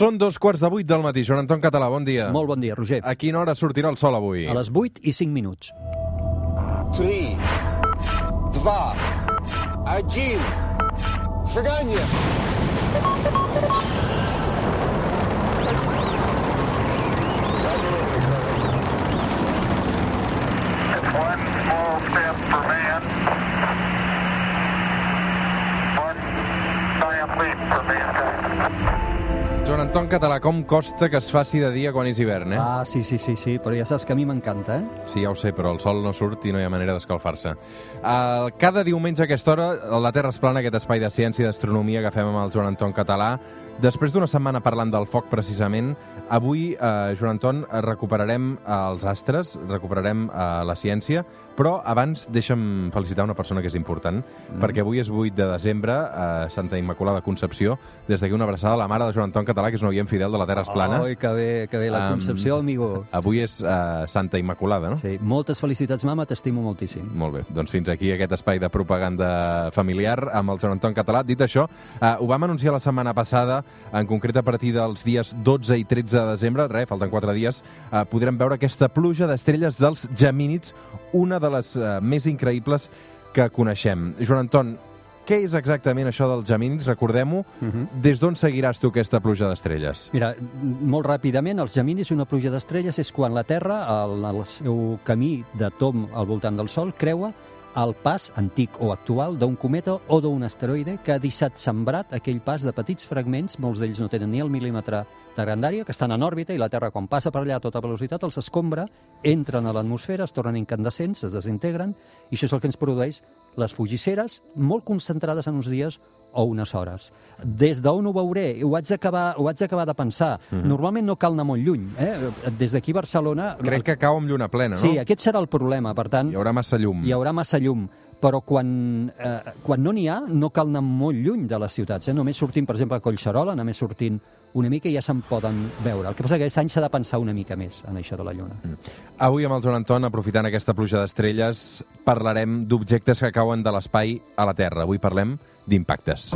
Són dos quarts de vuit del matí. Joan Anton Català, bon dia. Molt bon dia, Roger. A quina hora sortirà el sol avui? A les 8 i 5 minuts. 3, 2, 1, seganya! One small. Joan Anton Català, com costa que es faci de dia quan és hivern, eh? Ah, sí, sí, sí, sí, però ja saps que a mi m'encanta, eh? Sí, ja ho sé, però el sol no surt i no hi ha manera d'escalfar-se. Uh, cada diumenge a aquesta hora, la Terra es plana, aquest espai de ciència i d'astronomia que fem amb el Joan Anton Català. Després d'una setmana parlant del foc, precisament, avui, eh, Joan Anton, recuperarem els astres, recuperarem eh, la ciència, però abans deixa'm felicitar una persona que és important, mm. perquè avui és 8 de desembre, a Santa Immaculada Concepció, des d'aquí una abraçada a la mare de Joan Anton Català, que és un oient fidel de la Terra es plana. Oi, que bé, que bé, la Concepció, amigo. Avui és uh, Santa Immaculada, no? Sí, moltes felicitats, mama, t'estimo moltíssim. Molt bé, doncs fins aquí aquest espai de propaganda familiar amb el Joan Anton Català. Dit això, eh, ho vam anunciar la setmana passada, en concret a partir dels dies 12 i 13 de desembre, res, falten 4 dies, eh, podrem veure aquesta pluja d'estrelles dels gemínids, una de les eh, més increïbles que coneixem. Joan Anton, què és exactament això dels gemínids? Recordem-ho. Uh -huh. Des d'on seguiràs tu aquesta pluja d'estrelles? Mira, molt ràpidament, els geminis, una pluja d'estrelles, és quan la Terra, al, al seu camí de tom al voltant del Sol, creua el pas antic o actual d'un cometa o d'un asteroide que ha deixat sembrat aquell pas de petits fragments, molts d'ells no tenen ni el mil·límetre de grandària, que estan en òrbita i la Terra, quan passa per allà a tota velocitat, els escombra, entren a l'atmosfera, es tornen incandescents, es desintegren, i això és el que ens produeix les fugisseres, molt concentrades en uns dies o unes hores. Des d'on ho veuré? Ho haig d'acabar ho haig d'acabar de pensar. Mm -hmm. Normalment no cal anar molt lluny. Eh? Des d'aquí Barcelona... Crec que cau amb lluna plena, no? Sí, aquest serà el problema. Per tant, Hi haurà massa llum. hi haurà massa llum però quan, eh, quan no n'hi ha, no cal anar molt lluny de les ciutats. Eh? Només sortint, per exemple, a Collserola, només sortint una mica ja se'n poden veure. El que passa que aquest any s'ha de pensar una mica més en això de la lluna. Mm. Avui amb el Joan Anton, aprofitant aquesta pluja d'estrelles, parlarem d'objectes que cauen de l'espai a la Terra. Avui parlem d'impactes.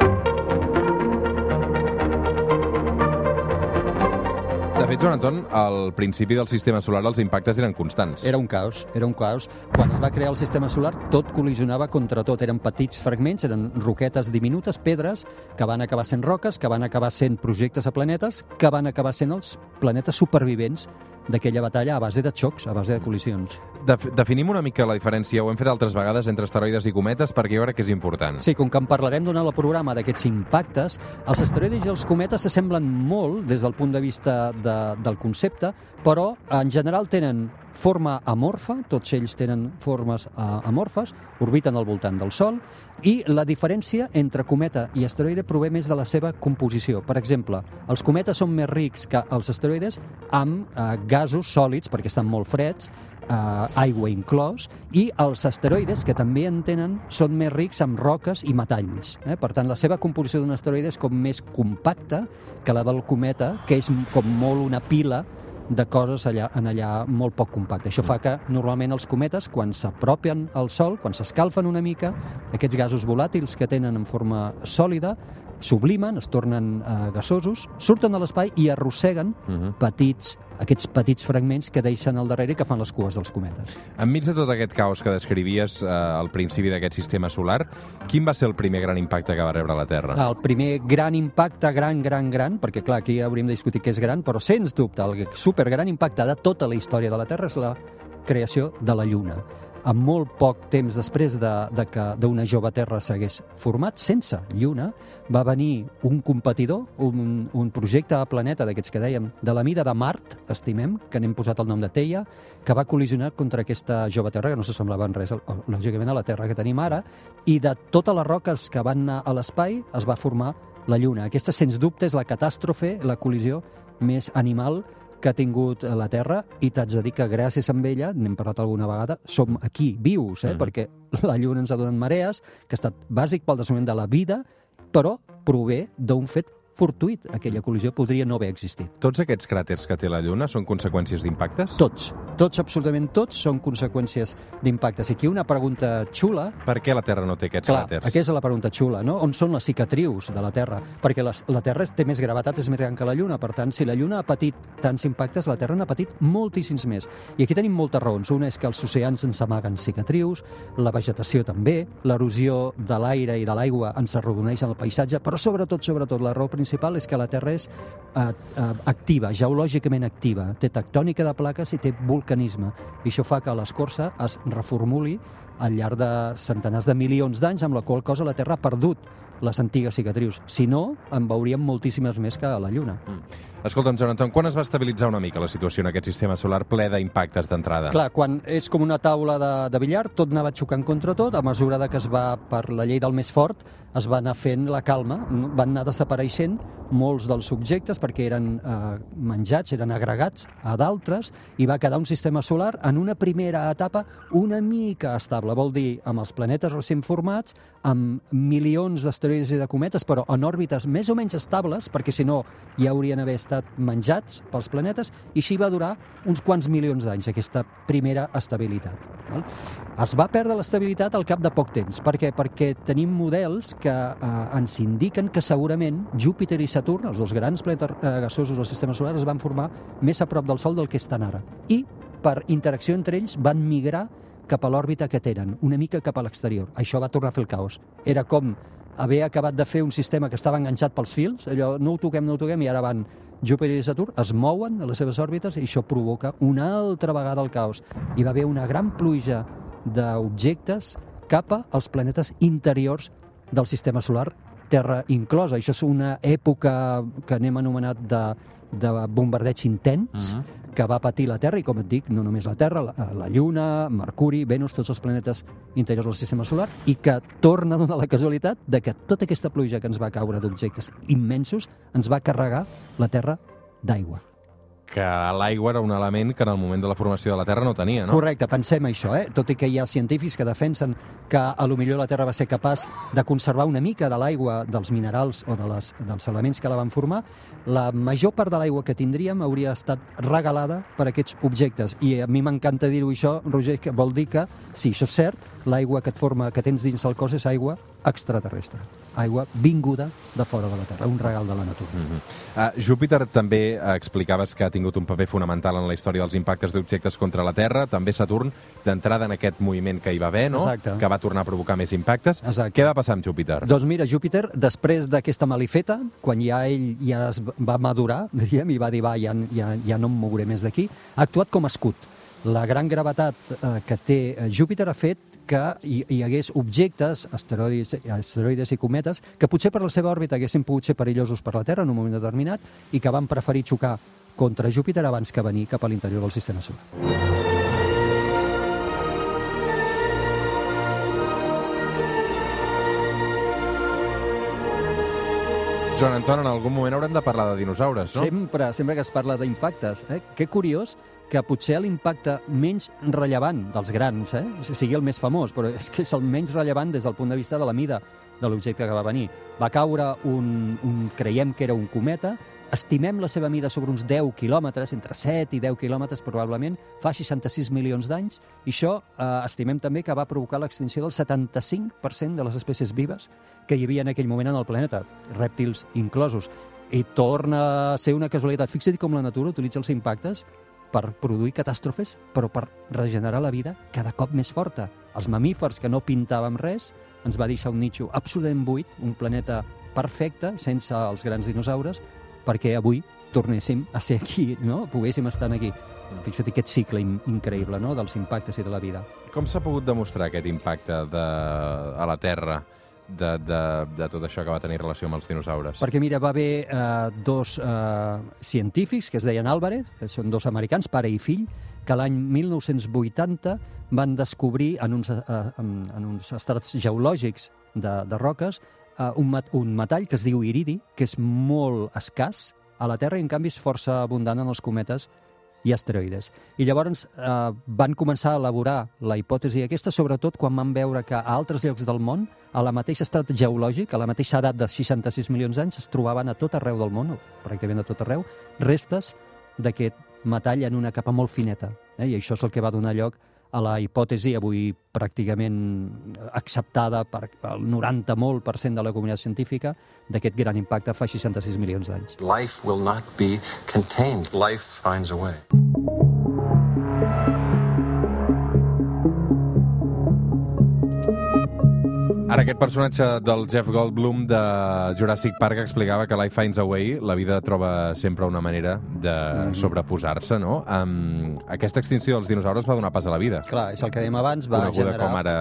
De fet, Joan Anton, al principi del sistema solar els impactes eren constants. Era un caos, era un caos. Quan es va crear el sistema solar, tot col·lisionava contra tot. Eren petits fragments, eren roquetes diminutes, pedres, que van acabar sent roques, que van acabar sent projectes a planetes, que van acabar sent els planetes supervivents d'aquella batalla a base de xocs, a base de col·lisions. Def definim una mica la diferència, ho hem fet altres vegades, entre asteroides i cometes, perquè jo crec que és important. Sí, com que en parlarem durant el programa d'aquests impactes, els asteroides i els cometes s'assemblen molt des del punt de vista de, del concepte, però en general tenen forma amorfa, tots ells tenen formes uh, amorfes, orbiten al voltant del Sol, i la diferència entre cometa i asteroide prové més de la seva composició. Per exemple, els cometes són més rics que els asteroides amb uh, gasos sòlids, perquè estan molt freds, uh, aigua inclòs, i els asteroides, que també en tenen, són més rics amb roques i metalls. Eh? Per tant, la seva composició d'un asteroide és com més compacta que la del cometa, que és com molt una pila de coses allà, en allà molt poc compacte. Això fa que normalment els cometes, quan s'apropen al Sol, quan s'escalfen una mica, aquests gasos volàtils que tenen en forma sòlida sublimen, es tornen eh, gasosos, surten a l'espai i arrosseguen Uh -huh. petits, aquests petits fragments que deixen al darrere i que fan les cues dels cometes. Enmig de tot aquest caos que descrivies eh, al principi d'aquest sistema solar, quin va ser el primer gran impacte que va rebre la Terra? El primer gran impacte, gran, gran, gran, perquè clar, aquí hauríem de discutir què és gran, però sens dubte el supergran impacte de tota la història de la Terra és la creació de la Lluna. Amb molt poc temps després de, de que d'una jove Terra s'hagués format, sense Lluna, va venir un competidor, un, un projecte a planeta d'aquests que dèiem, de la mida de Mart, estimem, que n'hem posat el nom de Teia, que va col·lisionar contra aquesta jove Terra, que no s'assemblava en res, lògicament, a la Terra que tenim ara, i de totes les roques que van anar a l'espai es va formar la Lluna. Aquesta, sens dubte, és la catàstrofe, la col·lisió més animal que ha tingut la Terra i t'haig de dir que gràcies a ella, n'hem parlat alguna vegada, som aquí, vius, eh? Mhm. perquè la Lluna ens ha donat marees, que ha estat bàsic pel desenvolupament de la vida, però prové d'un fet fortuït. Aquella col·lisió podria no haver existit. Tots aquests cràters que té la Lluna són conseqüències d'impactes? Tots, Tots, absolutament tots, són conseqüències d'impactes. I aquí una pregunta xula Per què la Terra no té aquests Clar, cràters? aquesta és la pregunta xula, no? On són les cicatrius de la Terra? Perquè la, la Terra té més gravetat, és més gran que la Lluna, per tant, si la Lluna ha patit tants impactes, la Terra n'ha patit moltíssims més. I aquí tenim moltes raons. Una és que els oceans ens amaguen cicatrius, la vegetació també, l'erosió de l'aire i de l'aigua ens arrodoneix en el paisatge, però sobretot, sobretot, la raó principal és que la Terra és eh, eh, activa, geològicament activa, té tectònica de plaques i té vulcanisme. I això fa que l'escorça es reformuli al llarg de centenars de milions d'anys, amb la qual cosa la Terra ha perdut les antigues cicatrius. Si no, en veuríem moltíssimes més que a la Lluna. Escolta'm, Joan Anton, quan es va estabilitzar una mica la situació en aquest sistema solar ple d'impactes d'entrada? Clar, quan és com una taula de, de billar, tot anava xocant contra tot, a mesura de que es va, per la llei del més fort, es va anar fent la calma, van anar desapareixent molts dels subjectes perquè eren eh, menjats, eren agregats a d'altres, i va quedar un sistema solar en una primera etapa una mica estable, vol dir amb els planetes recent formats, amb milions d'asteroides i de cometes, però en òrbites més o menys estables, perquè si no ja haurien haver estat menjats pels planetes, i així va durar uns quants milions d'anys, aquesta primera estabilitat. Val? Es va perdre l'estabilitat al cap de poc temps. Per què? Perquè tenim models que eh, ens indiquen que segurament Júpiter i Saturn, els dos grans planetes eh, gasosos del sistema solar, es van formar més a prop del Sol del que estan ara. I, per interacció entre ells, van migrar cap a l'òrbita que tenen, una mica cap a l'exterior. Això va tornar a fer el caos. Era com haver acabat de fer un sistema que estava enganxat pels fils, allò no ho toquem, no ho toquem, i ara van Júpiter i Saturn, es mouen a les seves òrbites i això provoca una altra vegada el caos. Hi va haver una gran pluja d'objectes cap als planetes interiors del sistema solar, Terra inclosa. Això és una època que anem anomenat de, de bombardeig intens, Mhm. Que va patir la Terra, i com et dic, no només la Terra, la, la Lluna, Mercuri, Venus, tots els planetes interiors del sistema solar, i que torna a donar la casualitat de que tota aquesta pluja que ens va caure d'objectes immensos ens va carregar la Terra d'aigua. Que l'aigua era un element que en el moment de la formació de la Terra no tenia, no? Correcte, pensem això, eh? tot i que hi ha científics que defensen que a lo millor la Terra va ser capaç de conservar una mica de l'aigua, dels minerals o de les, dels elements que la van formar, la major part de l'aigua que tindríem hauria estat regalada per aquests objectes. I a mi m'encanta dir-ho això, Roger, que vol dir que, si això és cert, l'aigua que et forma, que tens dins el cos és aigua extraterrestre. Aigua vinguda de fora de la Terra, un regal de la natura. Mm -hmm. uh, Júpiter també uh, explicaves que ha tingut un paper fonamental en la història dels impactes d'objectes contra la Terra, també Saturn, d'entrada en aquest moviment que hi va haver, no? Exacte. que va tornar a provocar més impactes. Exacte. Què va passar amb Júpiter? Doncs mira, Júpiter, després d'aquesta malifeta, quan ja ell ja es va madurar, diríem, i va dir, va, ja, ja, ja no em mouré més d'aquí, ha actuat com a escut. La gran gravetat eh, que té eh, Júpiter ha fet que hi, hi hagués objectes, asteroides, asteroides i cometes, que potser per la seva òrbita haguessin pogut ser perillosos per la Terra en un moment determinat i que van preferir xocar contra Júpiter abans que venir cap a l'interior del sistema solar. Joan Anton, en algun moment haurem de parlar de dinosaures, no? Sempre, sempre que es parla d'impactes. Eh? Que curiós que potser l'impacte menys rellevant dels grans, eh? Sigui el més famós, però és que és el menys rellevant des del punt de vista de la mida de l'objecte que va venir. Va caure un, un, creiem que era un cometa, estimem la seva mida sobre uns 10 quilòmetres, entre 7 i 10 quilòmetres probablement, fa 66 milions d'anys, i això eh, estimem també que va provocar l'extinció del 75% de les espècies vives que hi havia en aquell moment en el planeta, rèptils inclosos. I torna a ser una casualitat. Fixa't com la natura utilitza els impactes per produir catàstrofes, però per regenerar la vida cada cop més forta. Els mamífers, que no pintàvem res, ens va deixar un nitxo absolutament buit, un planeta perfecte, sense els grans dinosaures, perquè avui tornéssim a ser aquí, no? poguéssim estar aquí. Fixa't aquest cicle in increïble no? dels impactes i de la vida. Com s'ha pogut demostrar aquest impacte de, a la Terra de, de, de tot això que va tenir relació amb els dinosaures? Perquè, mira, va haver eh, dos eh, científics que es deien Álvarez, que són dos americans, pare i fill, que l'any 1980 van descobrir en uns, eh, en, en uns estrats geològics de, de roques eh, un, mat, un metall que es diu iridi, que és molt escàs a la Terra i, en canvi, és força abundant en els cometes i asteroides. I llavors eh, van començar a elaborar la hipòtesi aquesta, sobretot quan van veure que a altres llocs del món, a la mateixa estrat geològic, a la mateixa edat de 66 milions d'anys, es trobaven a tot arreu del món, pràcticament a tot arreu, restes d'aquest metall en una capa molt fineta. Eh? I això és el que va donar lloc a la hipòtesi avui pràcticament acceptada per el 90 molt per cent de la comunitat científica d'aquest gran impacte fa 66 milions d'anys. Life will not be contained. Life finds a way. Ara, aquest personatge del Jeff Goldblum de Jurassic Park explicava que Life Finds a Way, la vida troba sempre una manera de sobreposar-se, no? Um, aquesta extinció dels dinosaures va donar pas a la vida, Clar, és el que dèiem abans, va coneguda generar... com ara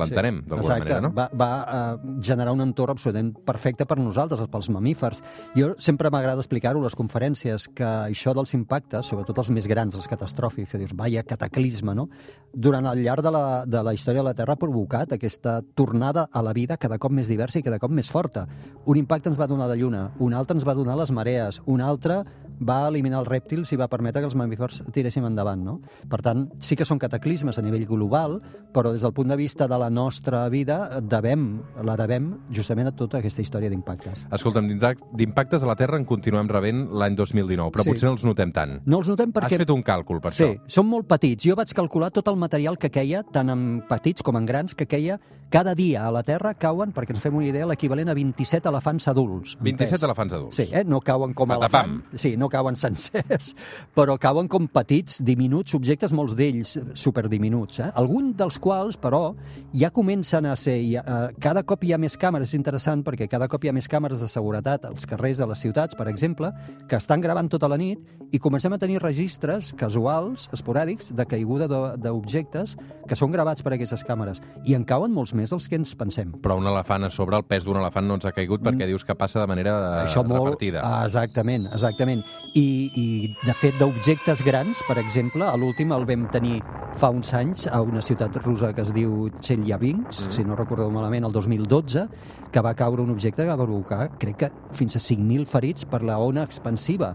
l'entenem, Sí, d'alguna manera, no? Va, va uh, generar un entorn absolutament perfecte per nosaltres, pels mamífers. Jo sempre m'agrada explicar-ho a les conferències, que això dels impactes, sobretot els més grans, els catastròfics, que dius, vaia cataclisme, no? Durant el llarg de la, de la història de la Terra ha provocat aquesta tornada a la vida cada cop més diversa i cada cop més forta. Un impacte ens va donar la Lluna, un altre ens va donar les marees, un altre va eliminar els rèptils i va permetre que els mamífers tiréssim endavant, no? Per tant, sí que són cataclismes a nivell global, però des del punt de vista de la nostra vida devem, la devem justament a tota aquesta història d'impactes. Escolta'm, d'impact- d'impactes a la Terra en continuem rebent l'any 2019, però Sí. potser no els notem tant. No els notem perquè... Has fet un càlcul per Sí, això. són molt petits. Jo vaig calcular tot el material que queia, tant en petits com en grans, que queia cada dia a la Terra cauen, perquè ens fem una idea, l'equivalent a 27 elefants adults. en 27 pes. elefants adults. Sí, eh? no cauen com a Patapam. elefant. Sí, no cauen sencers, però cauen com petits, diminuts objectes, molts d'ells superdiminuts. Eh? Alguns dels quals, però, ja comencen a ser... Ja, eh, cada cop hi ha més càmeres, és interessant perquè cada cop hi ha més càmeres de seguretat als carrers de les ciutats, per exemple, que estan gravant tota la nit i comencem a tenir registres casuals, esporàdics, de caiguda d'objectes que són gravats per aquestes càmeres. I en cauen molts més dels que ens pensem. Però un elefant a sobre, el pes d'un elefant no ens ha caigut perquè dius que passa de manera eh, Mm. Això molt... repartida. Ah, exactament, exactament. I, i de fet, d'objectes grans, per exemple, a l'últim el vam tenir fa uns anys a una ciutat russa que es diu Chelyabinsk, Mm. mm. si no recordo malament, el 2012, que va caure un objecte que va provocar, crec que fins a 5.000 ferits per la ona expansiva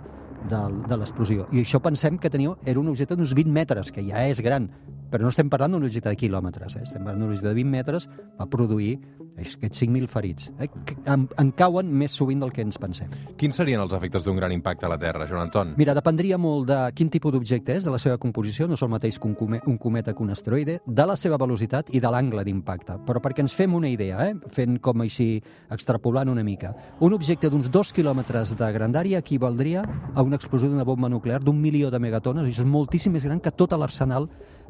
de, de l'explosió. I això pensem que tenia, era un objecte d'uns 20 metres, que ja és gran, però no estem parlant d'un objecte de quilòmetres, eh? estem parlant d'un objecte de 20 metres, va produir aquests 5.000 ferits. Eh? Que en, en cauen més sovint del que ens pensem. Quins serien els efectes d'un gran impacte a la Terra, Joan Anton? Mira, dependria molt de quin tipus d'objecte és, de la seva composició, no és el mateix que un, come, un cometa que un asteroide, de la seva velocitat i de l'angle d'impacte. Però perquè ens fem una idea, eh? fent com així, extrapolant una mica, un objecte d'uns dos quilòmetres de grandària equivaldria a una explosió d'una bomba nuclear d'un milió de megatones, i això és moltíssim més gran que tot l'arsenal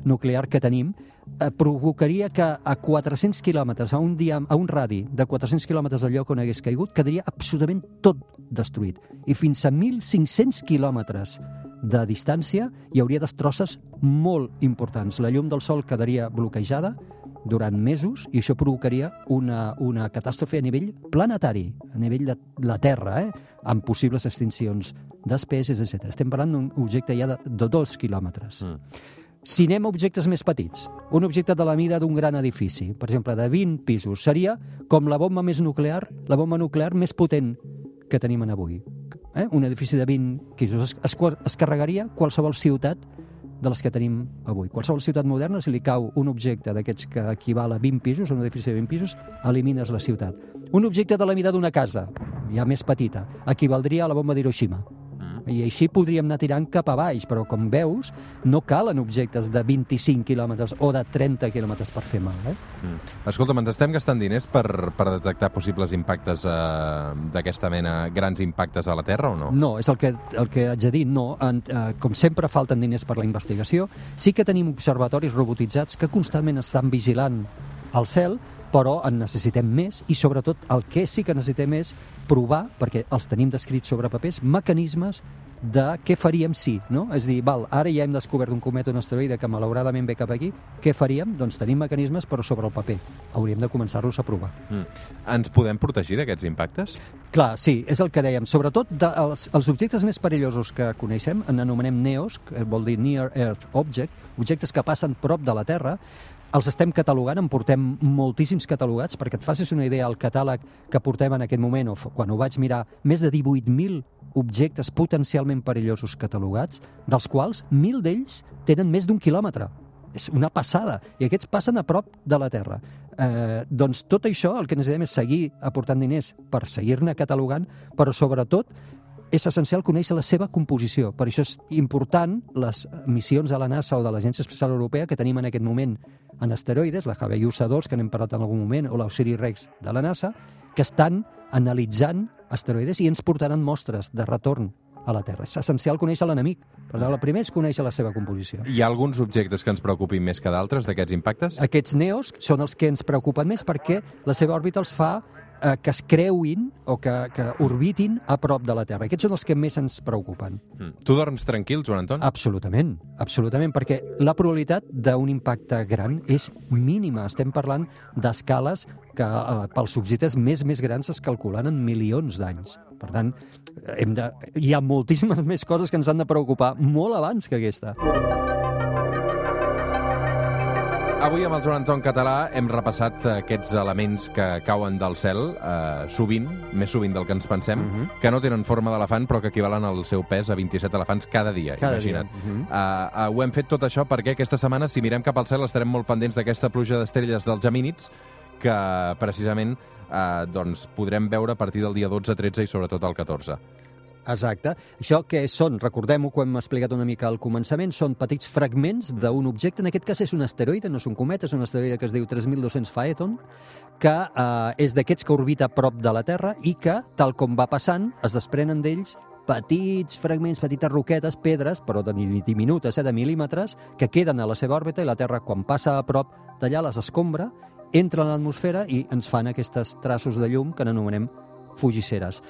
nuclear que tenim, eh, provocaria que a 400 quilòmetres, a un, dia, a un radi de 400 quilòmetres del lloc on hagués caigut, quedaria absolutament tot destruït. I fins a 1.500 quilòmetres de distància hi hauria destrosses molt importants. La llum del Sol quedaria bloquejada durant mesos i això provocaria una, una catàstrofe a nivell planetari, a nivell de la Terra, eh? amb possibles extincions d'espècies, etc. Estem parlant d'un objecte ja de, de dos quilòmetres. Mm. Si anem a objectes més petits, un objecte de la mida d'un gran edifici, per exemple, de 20 pisos, seria com la bomba més nuclear, la bomba nuclear més potent que tenim en avui. Eh? Un edifici de 20 pisos es, es, es carregaria qualsevol ciutat de les que tenim avui. Qualsevol ciutat moderna, si li cau un objecte d'aquests que equival a 20 pisos, un edifici de 20 pisos, elimines la ciutat. Un objecte de la mida d'una casa, ja més petita, equivaldria a la bomba d'Hiroshima. I així podríem anar tirant cap a baix, però com veus, no calen objectes de 25 quilòmetres o de 30 quilòmetres per fer mal. Eh? Mm. Escolta'm, ens estem gastant diners per, per detectar possibles impactes eh, d'aquesta mena, grans impactes a la Terra o no? No, és el que, el que haig de dir, no. En, eh, com sempre falten diners per la investigació. Sí que tenim observatoris robotitzats que constantment estan vigilant el cel, però en necessitem més i sobretot el que sí que necessitem és provar, perquè els tenim descrits sobre papers, mecanismes de què faríem si, no? És a dir, val, ara ja hem descobert un cometa, un asteroide que malauradament ve cap aquí, què faríem? Doncs tenim mecanismes però sobre el paper. Hauríem de començar-los a provar. Mm. Ens podem protegir d'aquests impactes? Clar, sí, és el que dèiem. Sobretot de, els, els objectes més perillosos que coneixem, en anomenem NEOs, que vol dir Near Earth Object, objectes que passen prop de la Terra, els estem catalogant, en portem moltíssims catalogats, perquè et facis una idea, el catàleg que portem en aquest moment, o quan ho vaig mirar, més de 18.000 objectes potencialment perillosos catalogats, dels quals 1.000 d'ells tenen més d'un quilòmetre. És una passada. I aquests passen a prop de la Terra. Eh, doncs tot això el que necessitem és seguir aportant diners per seguir-ne catalogant, però sobretot és essencial conèixer la seva composició. Per això és important les missions de la NASA o de l'Agència Espacial Europea que tenim en aquest moment en asteroides, la Havayusa 2, que n'hem parlat en algun moment, o l'Osiris Rex de la NASA, que estan analitzant asteroides i ens portaran mostres de retorn a la Terra. És essencial conèixer l'enemic. Per tant, el primer és conèixer la seva composició. Hi ha alguns objectes que ens preocupin més que d'altres d'aquests impactes? Aquests neos són els que ens preocupen més perquè la seva òrbita els fa eh, que es creuin o que, que orbitin a prop de la Terra. Aquests són els que més ens preocupen. Mm. Tu dorms tranquil, Joan Anton? Absolutament, absolutament, perquè la probabilitat d'un impacte gran és mínima. Estem parlant d'escales que eh, pels objectes més més grans es calculen en milions d'anys. Per tant, hem de... hi ha moltíssimes més coses que ens han de preocupar molt abans que aquesta. Avui amb el Joan Anton Català hem repassat aquests elements que cauen del cel, eh, sovint, més sovint del que ens pensem, Mhm. que no tenen forma d'elefant però que equivalen al seu pes a 27 elefants cada dia, Cada imagina't. dia. Uh, uh, ho hem fet tot això perquè aquesta setmana, si mirem cap al cel, estarem molt pendents d'aquesta pluja d'estrelles dels gemínids que precisament uh, doncs, podrem veure a partir del dia 12, 13 i sobretot el 14. Exacte. Això que són, recordem-ho que ho hem explicat una mica al començament, són petits fragments d'un objecte, en aquest cas és un asteroide, no és un cometa, és un asteroide que es diu 3200 Phaeton, que eh, és d'aquests que orbita a prop de la Terra i que, tal com va passant, es desprenen d'ells petits fragments, petites roquetes, pedres, però de di- diminutes, eh, de mil·límetres, que queden a la seva òrbita i la Terra, quan passa a prop d'allà, les escombra, entra en l'atmosfera i ens fan aquestes traços de llum que n'anomenem fugisseres.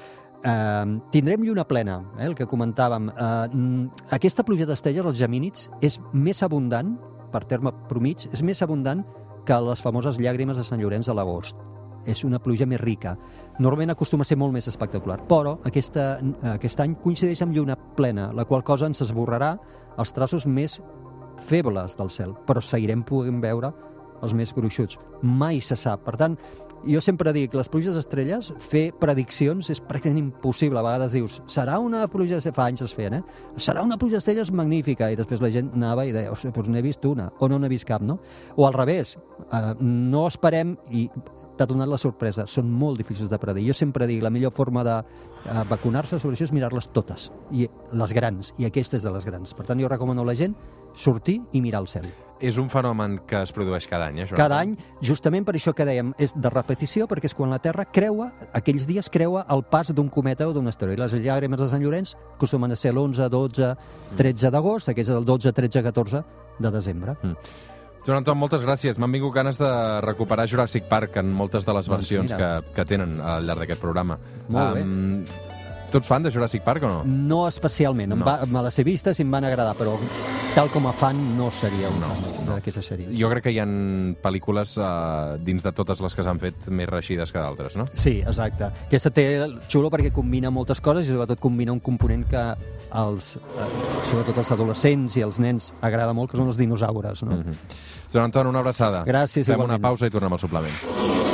Eh, tindrem lluna plena, eh, el que comentàvem. Eh, aquesta pluja d'estrelles, els gemínids, és més abundant, per terme promig, és més abundant que les famoses llàgrimes de Sant Llorenç a l'agost. És una pluja més rica. Normalment acostuma a ser molt més espectacular, però aquesta, aquest any coincideix amb lluna plena, la qual cosa ens esborrarà els traços més febles del cel, però seguirem podent veure els més gruixuts. Mai se sap. Per tant, jo sempre dic, les pluges d'estrelles, fer prediccions és pràcticament impossible. A vegades dius, serà una pluja de fa anys es feien, eh? Serà una pluja d'estrelles magnífica, i després la gent anava i deia, "Ostres, doncs n'he vist una, o no n'he vist cap, no? O al revés, eh, no esperem i t'ha donat la sorpresa. Són molt difícils de predir. Jo sempre dic, la millor forma de eh, vacunar-se sobre això és mirar-les totes, i les grans, i aquesta és de les grans. Per tant, jo recomano a la gent sortir i mirar el cel. És un fenomen que es produeix cada any, eh, Joan Cada any, justament per això que dèiem, és de repetició, perquè és quan la Terra creua, aquells dies creua el pas d'un cometa o d'un asteroide. Les llàgrimes de Sant Llorenç acostumen a ser l'11, 12, 13 d'agost, aquest és el 12, 13, 14 de desembre. Joan Anton, moltes gràcies. M'han vingut ganes de recuperar Jurassic Park en moltes de les Doncs versions mira. que, que tenen al llarg d'aquest programa. Molt bé. Tu ets fan de Jurassic Park o no? No especialment, em No. va, me les he vistes i em van agradar, però tal com a fan no seria un No, fan no. d'aquesta sèrie. Jo crec que hi ha pel·lícules uh, dins de totes les que s'han fet més reixides que d'altres, no? Sí, exacte. Aquesta té xulo perquè combina moltes coses i sobretot combina un component que als, eh, sobretot els adolescents i els nens agrada molt, que són els dinosaures. No? Mm -hmm. Joan Anton, una abraçada. Gràcies, Fem una igualment. pausa i tornem al suplement.